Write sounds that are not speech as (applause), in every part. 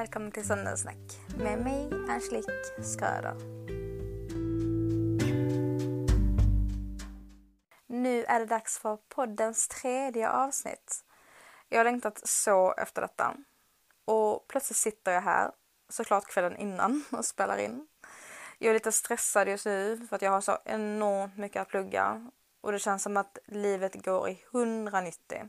välkommen till Söndagssnack med mig, Angelique Skröder. Nu är det dags för poddens tredje avsnitt. Jag har längtat så efter detta. Och plötsligt sitter jag här, såklart kvällen innan, (laughs) och spelar in. Jag är lite stressad just nu för att jag har så enormt mycket att plugga och det känns som att livet går i 190.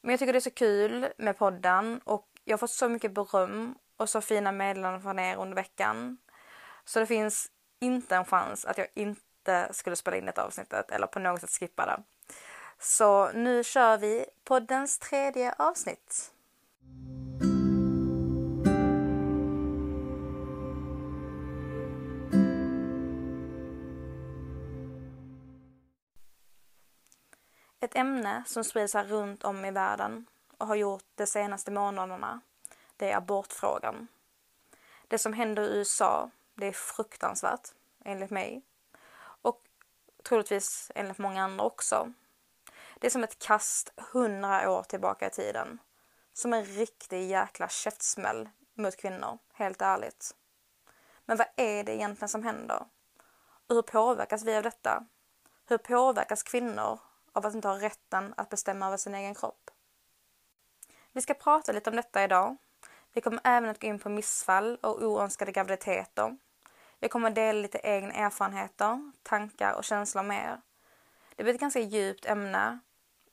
Men jag tycker det är så kul med podden och jag har fått så mycket beröm och så fina meddelanden från er under veckan. Så det finns inte en chans att jag inte skulle spela in ett avsnittet eller på något sätt skippa det. Så nu kör vi poddens tredje avsnitt. Ett ämne som sprids här runt om i världen och har gjort de senaste månaderna, det är abortfrågan. Det som händer i USA, det är fruktansvärt, enligt mig. Och troligtvis enligt många andra också. Det är som ett kast hundra år tillbaka i tiden. Som en riktig jäkla käftsmäll mot kvinnor, helt ärligt. Men vad är det egentligen som händer? Och hur påverkas vi av detta? Hur påverkas kvinnor av att inte ha rätten att bestämma över sin egen kropp? Vi ska prata lite om detta idag. Vi kommer även att gå in på missfall och oönskade graviditeter. Jag kommer att dela lite egna erfarenheter, tankar och känslor med er. Det blir ett ganska djupt ämne,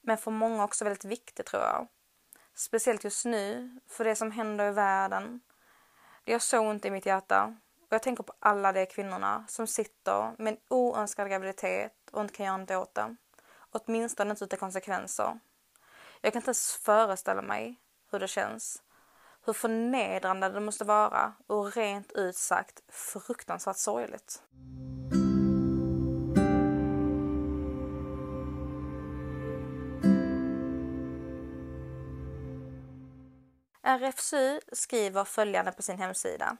men för många också väldigt viktigt tror jag. Speciellt just nu, för det som händer i världen. Det gör så ont i mitt hjärta. Och jag tänker på alla de kvinnorna som sitter med en oönskad graviditet och inte kan göra något åt det. Åtminstone inte utan konsekvenser. Jag kan inte ens föreställa mig hur det känns. Hur förnedrande det måste vara och rent ut sagt fruktansvärt sorgligt. RFSU skriver följande på sin hemsida.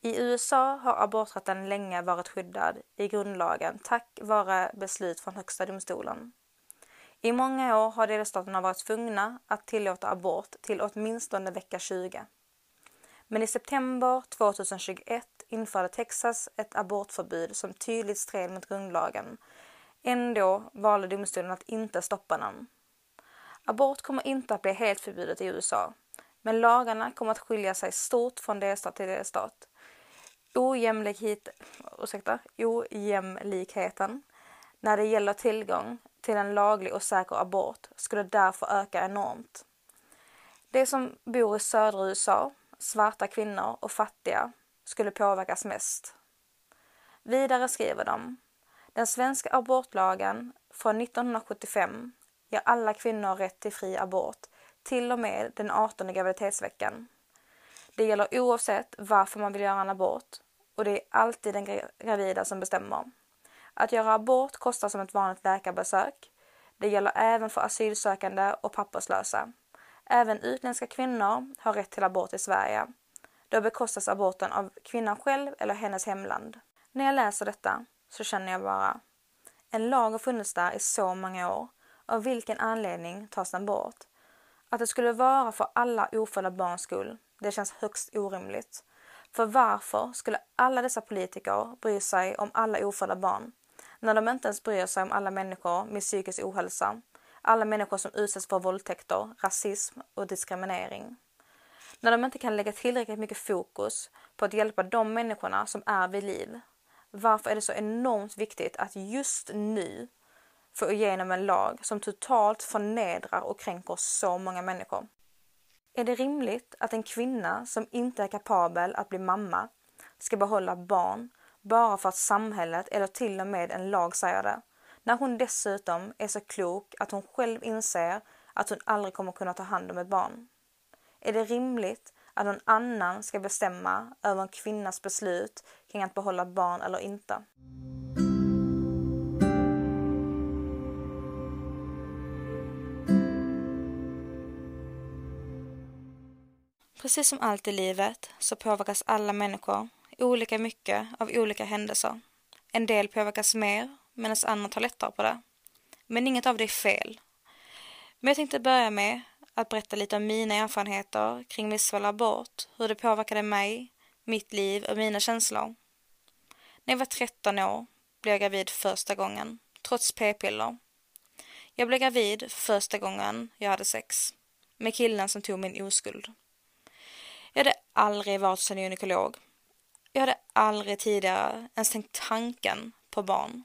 I USA har aborträtten länge varit skyddad i grundlagen tack vare beslut från Högsta domstolen. I många år har delstaterna varit tvungna att tillåta abort till åtminstone vecka 20. Men i september 2021 införde Texas ett abortförbud som tydligt stred mot grundlagen. Ändå valde domstolen att inte stoppa den. Abort kommer inte att bli helt förbjudet i USA, men lagarna kommer att skilja sig stort från delstat till delstat. Ojämlikhet, ursäkta, ojämlikheten när det gäller tillgång till en laglig och säker abort skulle därför öka enormt. De som bor i södra USA, svarta kvinnor och fattiga skulle påverkas mest. Vidare skriver de den svenska abortlagen från 1975 ger alla kvinnor rätt till fri abort till och med den 18 graviditetsveckan. Det gäller oavsett varför man vill göra en abort och det är alltid den gravida som bestämmer. Att göra abort kostar som ett vanligt läkarbesök. Det gäller även för asylsökande och papperslösa. Även utländska kvinnor har rätt till abort i Sverige. Då bekostas aborten av kvinnan själv eller hennes hemland. När jag läser detta så känner jag bara, en lag har funnits där i så många år. Av vilken anledning tas den bort? Att det skulle vara för alla ofödda barns skull, det känns högst orimligt. För varför skulle alla dessa politiker bry sig om alla ofödda barn? När de inte ens bryr sig om alla människor med psykisk ohälsa, alla människor som utsätts för våldtäkter, rasism och diskriminering. När de inte kan lägga tillräckligt mycket fokus på att hjälpa de människorna som är vid liv. Varför är det så enormt viktigt att just nu få igenom en lag som totalt förnedrar och kränker så många människor? Är det rimligt att en kvinna som inte är kapabel att bli mamma ska behålla barn bara för att samhället eller till och med en lag säger det. När hon dessutom är så klok att hon själv inser att hon aldrig kommer kunna ta hand om ett barn. Är det rimligt att någon annan ska bestämma över en kvinnas beslut kring att behålla barn eller inte? Precis som allt i livet så påverkas alla människor olika mycket av olika händelser. En del påverkas mer medan andra tar lättare på det. Men inget av det är fel. Men jag tänkte börja med att berätta lite om mina erfarenheter kring missfall abort, hur det påverkade mig, mitt liv och mina känslor. När jag var 13 år blev jag gravid första gången, trots p-piller. Jag blev gravid första gången jag hade sex, med killen som tog min oskuld. Jag hade aldrig varit hos en gynekolog. Jag hade aldrig tidigare ens tänkt tanken på barn.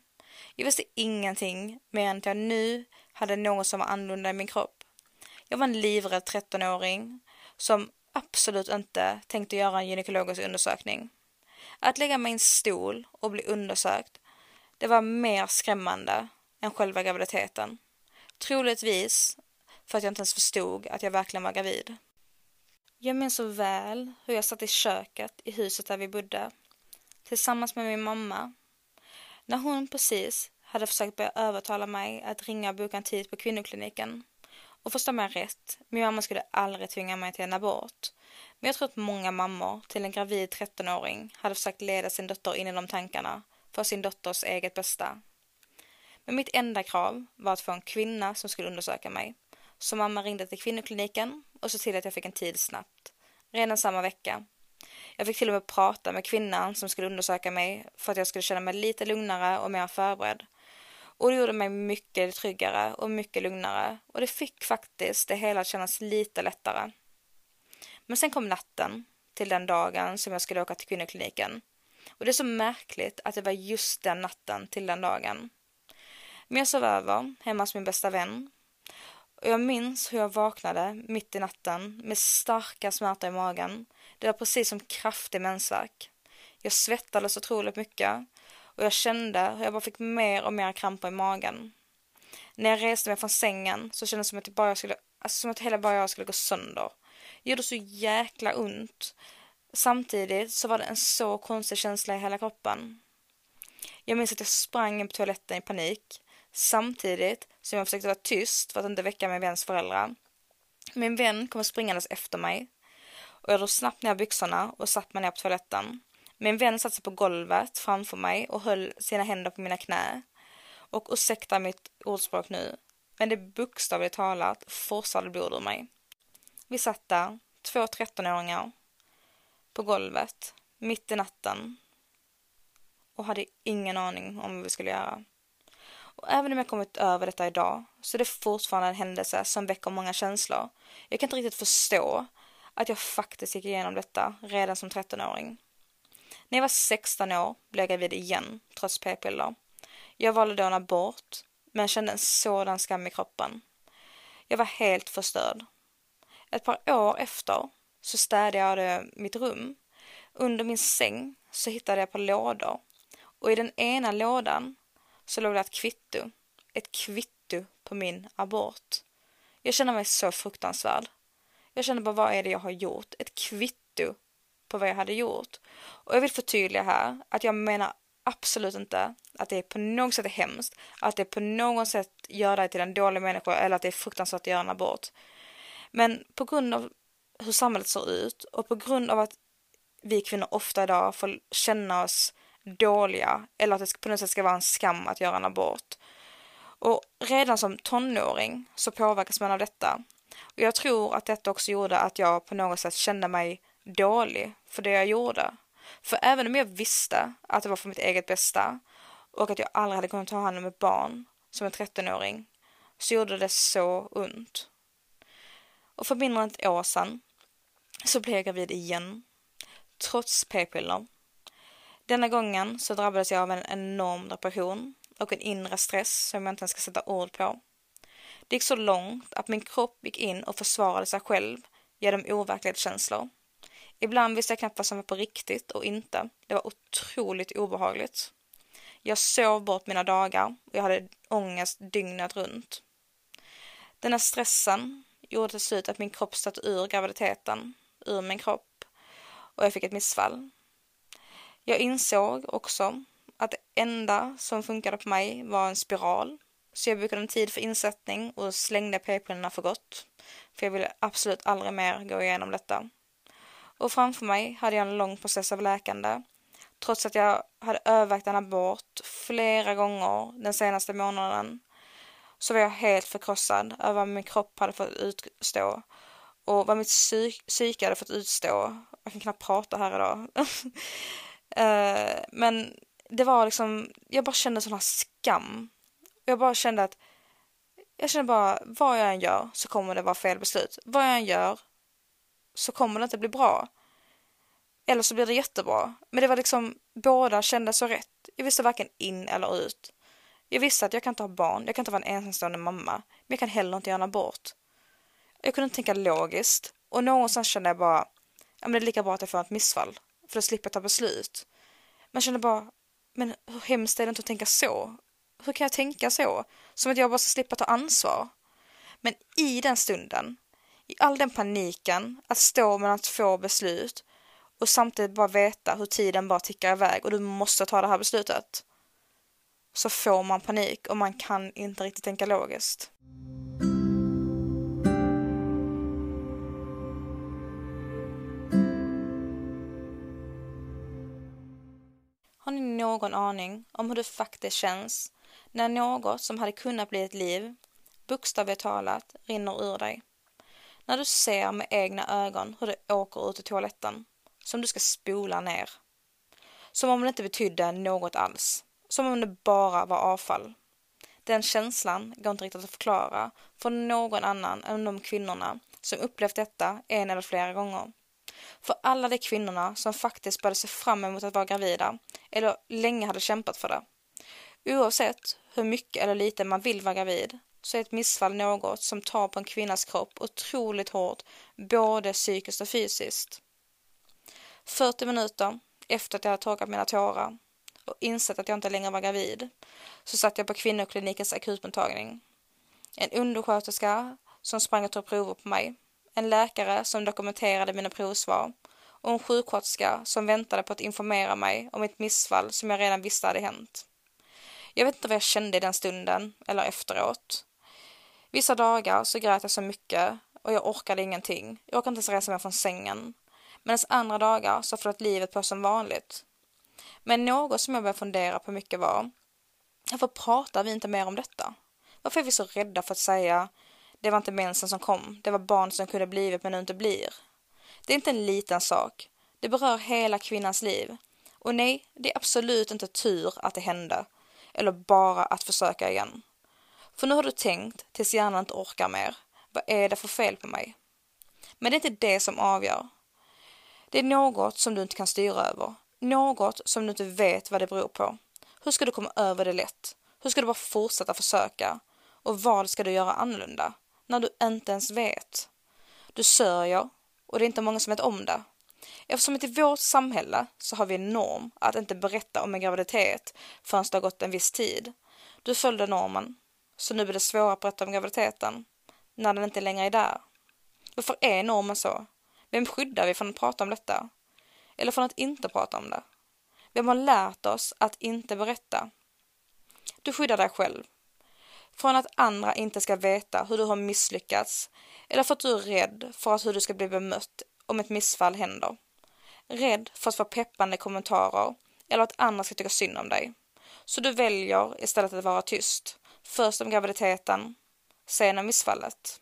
Jag visste ingenting mer än att jag nu hade något som var annorlunda i min kropp. Jag var en livrädd 13-åring som absolut inte tänkte göra en gynekologisk undersökning. Att lägga mig i en stol och bli undersökt, det var mer skrämmande än själva graviditeten. Troligtvis för att jag inte ens förstod att jag verkligen var gravid. Jag minns så väl hur jag satt i köket i huset där vi bodde tillsammans med min mamma när hon precis hade försökt börja övertala mig att ringa och boka en tid på kvinnokliniken. Och förstå mig rätt, min mamma skulle aldrig tvinga mig till en abort. Men jag tror att många mammor till en gravid 13-åring hade försökt leda sin dotter in i de tankarna för sin dotters eget bästa. Men mitt enda krav var att få en kvinna som skulle undersöka mig. Så mamma ringde till kvinnokliniken och såg till att jag fick en tid snabbt. Redan samma vecka. Jag fick till och med prata med kvinnan som skulle undersöka mig för att jag skulle känna mig lite lugnare och mer förberedd. Och det gjorde mig mycket tryggare och mycket lugnare och det fick faktiskt det hela att kännas lite lättare. Men sen kom natten till den dagen som jag skulle åka till kvinnokliniken. Och det är så märkligt att det var just den natten till den dagen. Men jag sov över hemma hos min bästa vän. Och jag minns hur jag vaknade mitt i natten med starka smärtor i magen. Det var precis som kraftig mensvärk. Jag svettades otroligt mycket och jag kände hur jag bara fick mer och mer kramper i magen. När jag reste mig från sängen så kändes det som att, bara skulle, alltså som att hela bara jag skulle gå sönder. Det gjorde så jäkla ont. Samtidigt så var det en så konstig känsla i hela kroppen. Jag minns att jag sprang in på toaletten i panik samtidigt som jag försökte vara tyst för att inte väcka min väns föräldrar. Min vän kom springandes efter mig och jag drog snabbt ner byxorna och satte mig ner på toaletten. Min vän satte sig på golvet framför mig och höll sina händer på mina knä. Och ursäkta mitt ordspråk nu, men det bokstavligt talat forsade blod ur mig. Vi satt där, två 13-åringar, på golvet, mitt i natten och hade ingen aning om vad vi skulle göra. Och även om jag kommit över detta idag så är det fortfarande en händelse som väcker många känslor. Jag kan inte riktigt förstå att jag faktiskt gick igenom detta redan som 13-åring. När jag var 16 år blev jag gravid igen, trots p-piller. Jag valde då en abort, men kände en sådan skam i kroppen. Jag var helt förstörd. Ett par år efter så städade jag mitt rum. Under min säng så hittade jag ett par lådor och i den ena lådan så låg det ett kvitto. Ett kvitto på min abort. Jag känner mig så fruktansvärd. Jag känner bara, vad är det jag har gjort? Ett kvitto på vad jag hade gjort. Och jag vill förtydliga här att jag menar absolut inte att det på något sätt är hemskt, att det på något sätt gör dig till en dålig människa eller att det är fruktansvärt att göra en abort. Men på grund av hur samhället ser ut och på grund av att vi kvinnor ofta idag får känna oss dåliga eller att det på något sätt ska vara en skam att göra en abort. Och redan som tonåring så påverkas man av detta. Och jag tror att detta också gjorde att jag på något sätt kände mig dålig för det jag gjorde. För även om jag visste att det var för mitt eget bästa och att jag aldrig hade kunnat ta hand om ett barn som en 13-åring så gjorde det så ont. Och för mindre än ett år sedan så blev jag gravid igen. Trots p-piller. Denna gången så drabbades jag av en enorm depression och en inre stress som jag inte ens ska sätta ord på. Det gick så långt att min kropp gick in och försvarade sig själv genom overklighetskänslor. Ibland visste jag knappt vad som var på riktigt och inte. Det var otroligt obehagligt. Jag sov bort mina dagar och jag hade ångest dygnet runt. Den här stressen gjorde till slut att min kropp stötte ur graviditeten, ur min kropp och jag fick ett missfall. Jag insåg också att det enda som funkade på mig var en spiral. Så jag bokade en tid för insättning och slängde p-pillerna för gott. För jag ville absolut aldrig mer gå igenom detta. Och framför mig hade jag en lång process av läkande. Trots att jag hade övervägt en abort flera gånger den senaste månaden så var jag helt förkrossad över vad min kropp hade fått utstå och vad mitt psyke hade fått utstå. Jag kan knappt prata här idag. (laughs) Eh, men det var liksom, jag bara kände sån här skam. Jag bara kände att, jag kände bara, vad jag än gör så kommer det vara fel beslut. Vad jag än gör så kommer det inte bli bra. Eller så blir det jättebra. Men det var liksom, båda kändes så rätt. Jag visste varken in eller ut. Jag visste att jag kan inte ha barn, jag kan inte vara en ensamstående mamma, men jag kan heller inte göra en abort. Jag kunde inte tänka logiskt och någonstans kände jag bara, ja men det är lika bra att jag får ett missfall, för då slipper jag ta beslut. Man känner bara, men hur hemskt är det inte att tänka så? Hur kan jag tänka så? Som att jag bara ska slippa ta ansvar. Men i den stunden, i all den paniken, att stå mellan två beslut och samtidigt bara veta hur tiden bara tickar iväg och du måste ta det här beslutet. Så får man panik och man kan inte riktigt tänka logiskt. Någon aning om hur det faktiskt känns när något som hade kunnat bli ett liv, bokstavligt talat, rinner ur dig? När du ser med egna ögon hur det åker ut i toaletten, som du ska spola ner. Som om det inte betydde något alls. Som om det bara var avfall. Den känslan går inte riktigt att förklara för någon annan än de kvinnorna som upplevt detta en eller flera gånger. För alla de kvinnorna som faktiskt började se fram emot att vara gravida eller länge hade kämpat för det. Oavsett hur mycket eller lite man vill vara gravid så är ett missfall något som tar på en kvinnas kropp otroligt hårt, både psykiskt och fysiskt. 40 minuter efter att jag hade torkat mina tårar och insett att jag inte längre var gravid så satt jag på kvinnoklinikens akutmottagning. En undersköterska som sprang och tog prover på mig en läkare som dokumenterade mina provsvar och en sjuksköterska som väntade på att informera mig om ett missfall som jag redan visste hade hänt. Jag vet inte vad jag kände i den stunden eller efteråt. Vissa dagar så grät jag så mycket och jag orkade ingenting. Jag orkade inte ens resa mig från sängen. Medan andra dagar så flöt livet på som vanligt. Men något som jag började fundera på mycket var varför pratar vi inte mer om detta? Varför är vi så rädda för att säga det var inte mensen som kom, det var barn som kunde blivit men nu inte blir. Det är inte en liten sak. Det berör hela kvinnans liv. Och nej, det är absolut inte tur att det hände. Eller bara att försöka igen. För nu har du tänkt tills hjärnan inte orkar mer. Vad är det för fel på mig? Men det är inte det som avgör. Det är något som du inte kan styra över. Något som du inte vet vad det beror på. Hur ska du komma över det lätt? Hur ska du bara fortsätta försöka? Och vad ska du göra annorlunda? När du inte ens vet. Du sörjer och det är inte många som vet om det. Eftersom att i vårt samhälle så har vi en norm att inte berätta om en graviditet förrän det har gått en viss tid. Du följde normen, så nu blir det svårare att berätta om graviditeten när den inte längre är där. Varför är normen så? Vem skyddar vi från att prata om detta? Eller från att inte prata om det? Vem har lärt oss att inte berätta? Du skyddar dig själv från att andra inte ska veta hur du har misslyckats eller för att du är rädd för att hur du ska bli bemött om ett missfall händer. Rädd för att få peppande kommentarer eller att andra ska tycka synd om dig. Så du väljer istället att vara tyst. Först om graviditeten, sen om missfallet.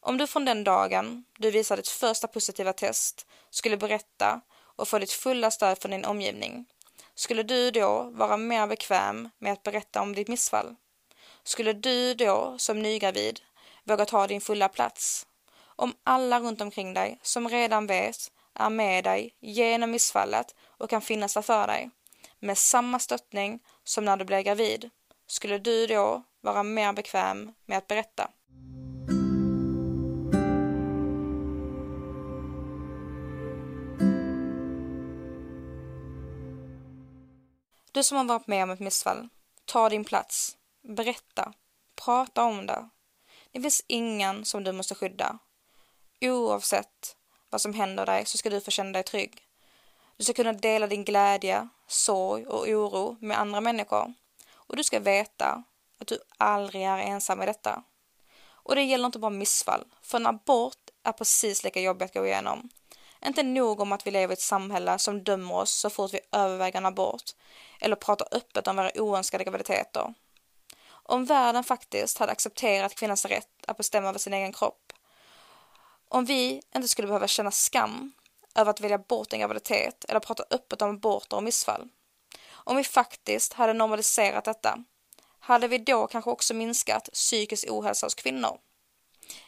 Om du från den dagen du visar ditt första positiva test skulle berätta och få ditt fulla stöd från din omgivning, skulle du då vara mer bekväm med att berätta om ditt missfall? Skulle du då som nygravid våga ta din fulla plats? Om alla runt omkring dig som redan vet är med dig genom missfallet och kan finnas där för dig med samma stöttning som när du blev gravid, skulle du då vara mer bekväm med att berätta? Du som har varit med om ett missfall, ta din plats. Berätta. Prata om det. Det finns ingen som du måste skydda. Oavsett vad som händer dig så ska du få känna dig trygg. Du ska kunna dela din glädje, sorg och oro med andra människor. Och du ska veta att du aldrig är ensam i detta. Och det gäller inte bara missfall, för en abort är precis lika jobbigt att gå igenom. Inte nog om att vi lever i ett samhälle som dömer oss så fort vi överväger en abort eller pratar öppet om våra oönskade graviditeter. Om världen faktiskt hade accepterat kvinnans rätt att bestämma över sin egen kropp. Om vi inte skulle behöva känna skam över att välja bort en graviditet eller prata öppet om aborter och missfall. Om vi faktiskt hade normaliserat detta, hade vi då kanske också minskat psykisk ohälsa hos kvinnor?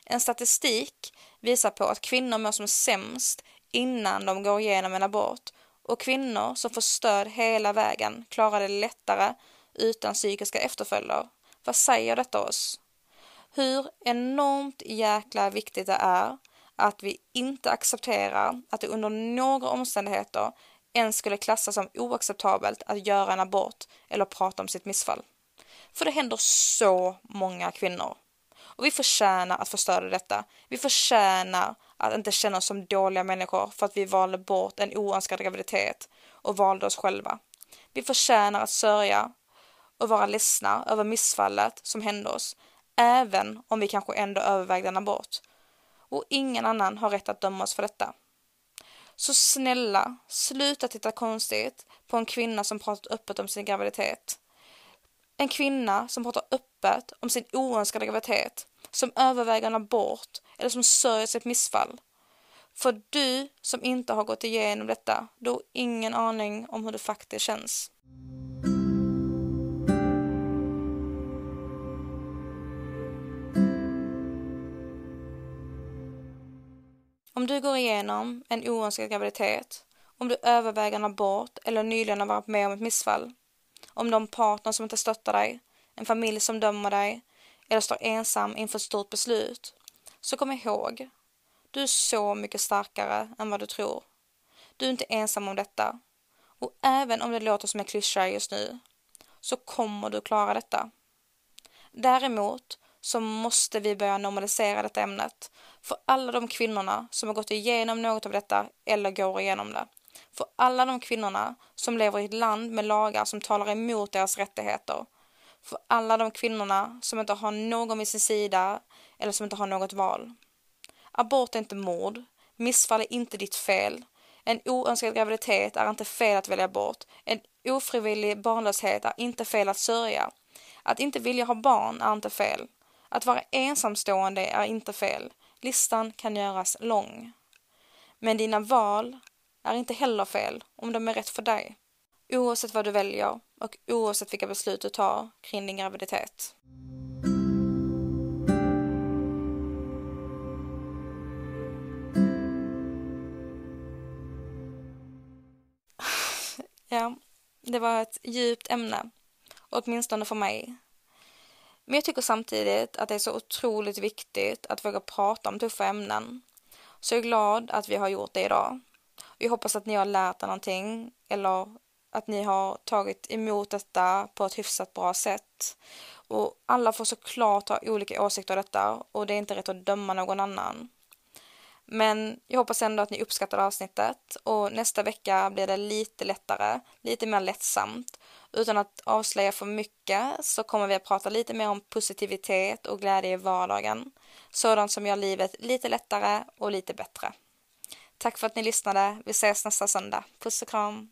En statistik visar på att kvinnor mår som sämst innan de går igenom en abort och kvinnor som får stöd hela vägen klarar det lättare utan psykiska efterföljder. Vad säger detta oss? Hur enormt jäkla viktigt det är att vi inte accepterar att det under några omständigheter ens skulle klassas som oacceptabelt att göra en abort eller prata om sitt missfall. För det händer så många kvinnor. Och vi förtjänar att få stöd i detta. Vi förtjänar att inte känna oss som dåliga människor för att vi valde bort en oönskad graviditet och valde oss själva. Vi förtjänar att sörja och vara ledsna över missfallet som hände oss, även om vi kanske ändå övervägde en abort. Och ingen annan har rätt att döma oss för detta. Så snälla, sluta titta konstigt på en kvinna som pratat öppet om sin graviditet. En kvinna som pratar öppet om sin oönskade graviditet, som överväger en abort eller som sörjer sitt missfall. För du som inte har gått igenom detta, du har ingen aning om hur det faktiskt känns. Om du går igenom en oönskad graviditet, om du överväger en abort eller nyligen har varit med om ett missfall, om de partner som inte stöttar dig, en familj som dömer dig eller står ensam inför ett stort beslut, så kom ihåg, du är så mycket starkare än vad du tror. Du är inte ensam om detta. Och även om det låter som en klyscha just nu, så kommer du klara detta. Däremot så måste vi börja normalisera detta ämnet för alla de kvinnorna som har gått igenom något av detta eller går igenom det. För alla de kvinnorna som lever i ett land med lagar som talar emot deras rättigheter. För alla de kvinnorna som inte har någon vid sin sida eller som inte har något val. Abort är inte mord. Missfall är inte ditt fel. En oönskad graviditet är inte fel att välja bort. En ofrivillig barnlöshet är inte fel att sörja. Att inte vilja ha barn är inte fel. Att vara ensamstående är inte fel. Listan kan göras lång. Men dina val är inte heller fel om de är rätt för dig. Oavsett vad du väljer och oavsett vilka beslut du tar kring din graviditet. (sighs) Ja, det var ett djupt ämne, åtminstone för mig. Men jag tycker samtidigt att det är så otroligt viktigt att våga prata om tuffa ämnen. Så jag är glad att vi har gjort det idag. Jag hoppas att ni har lärt er någonting eller att ni har tagit emot detta på ett hyfsat bra sätt. Och alla får såklart ha olika åsikter om detta och det är inte rätt att döma någon annan. Men jag hoppas ändå att ni uppskattar avsnittet och nästa vecka blir det lite lättare, lite mer lättsamt. Utan att avslöja för mycket så kommer vi att prata lite mer om positivitet och glädje i vardagen. Sådant som gör livet lite lättare och lite bättre. Tack för att ni lyssnade. Vi ses nästa söndag. Puss och kram.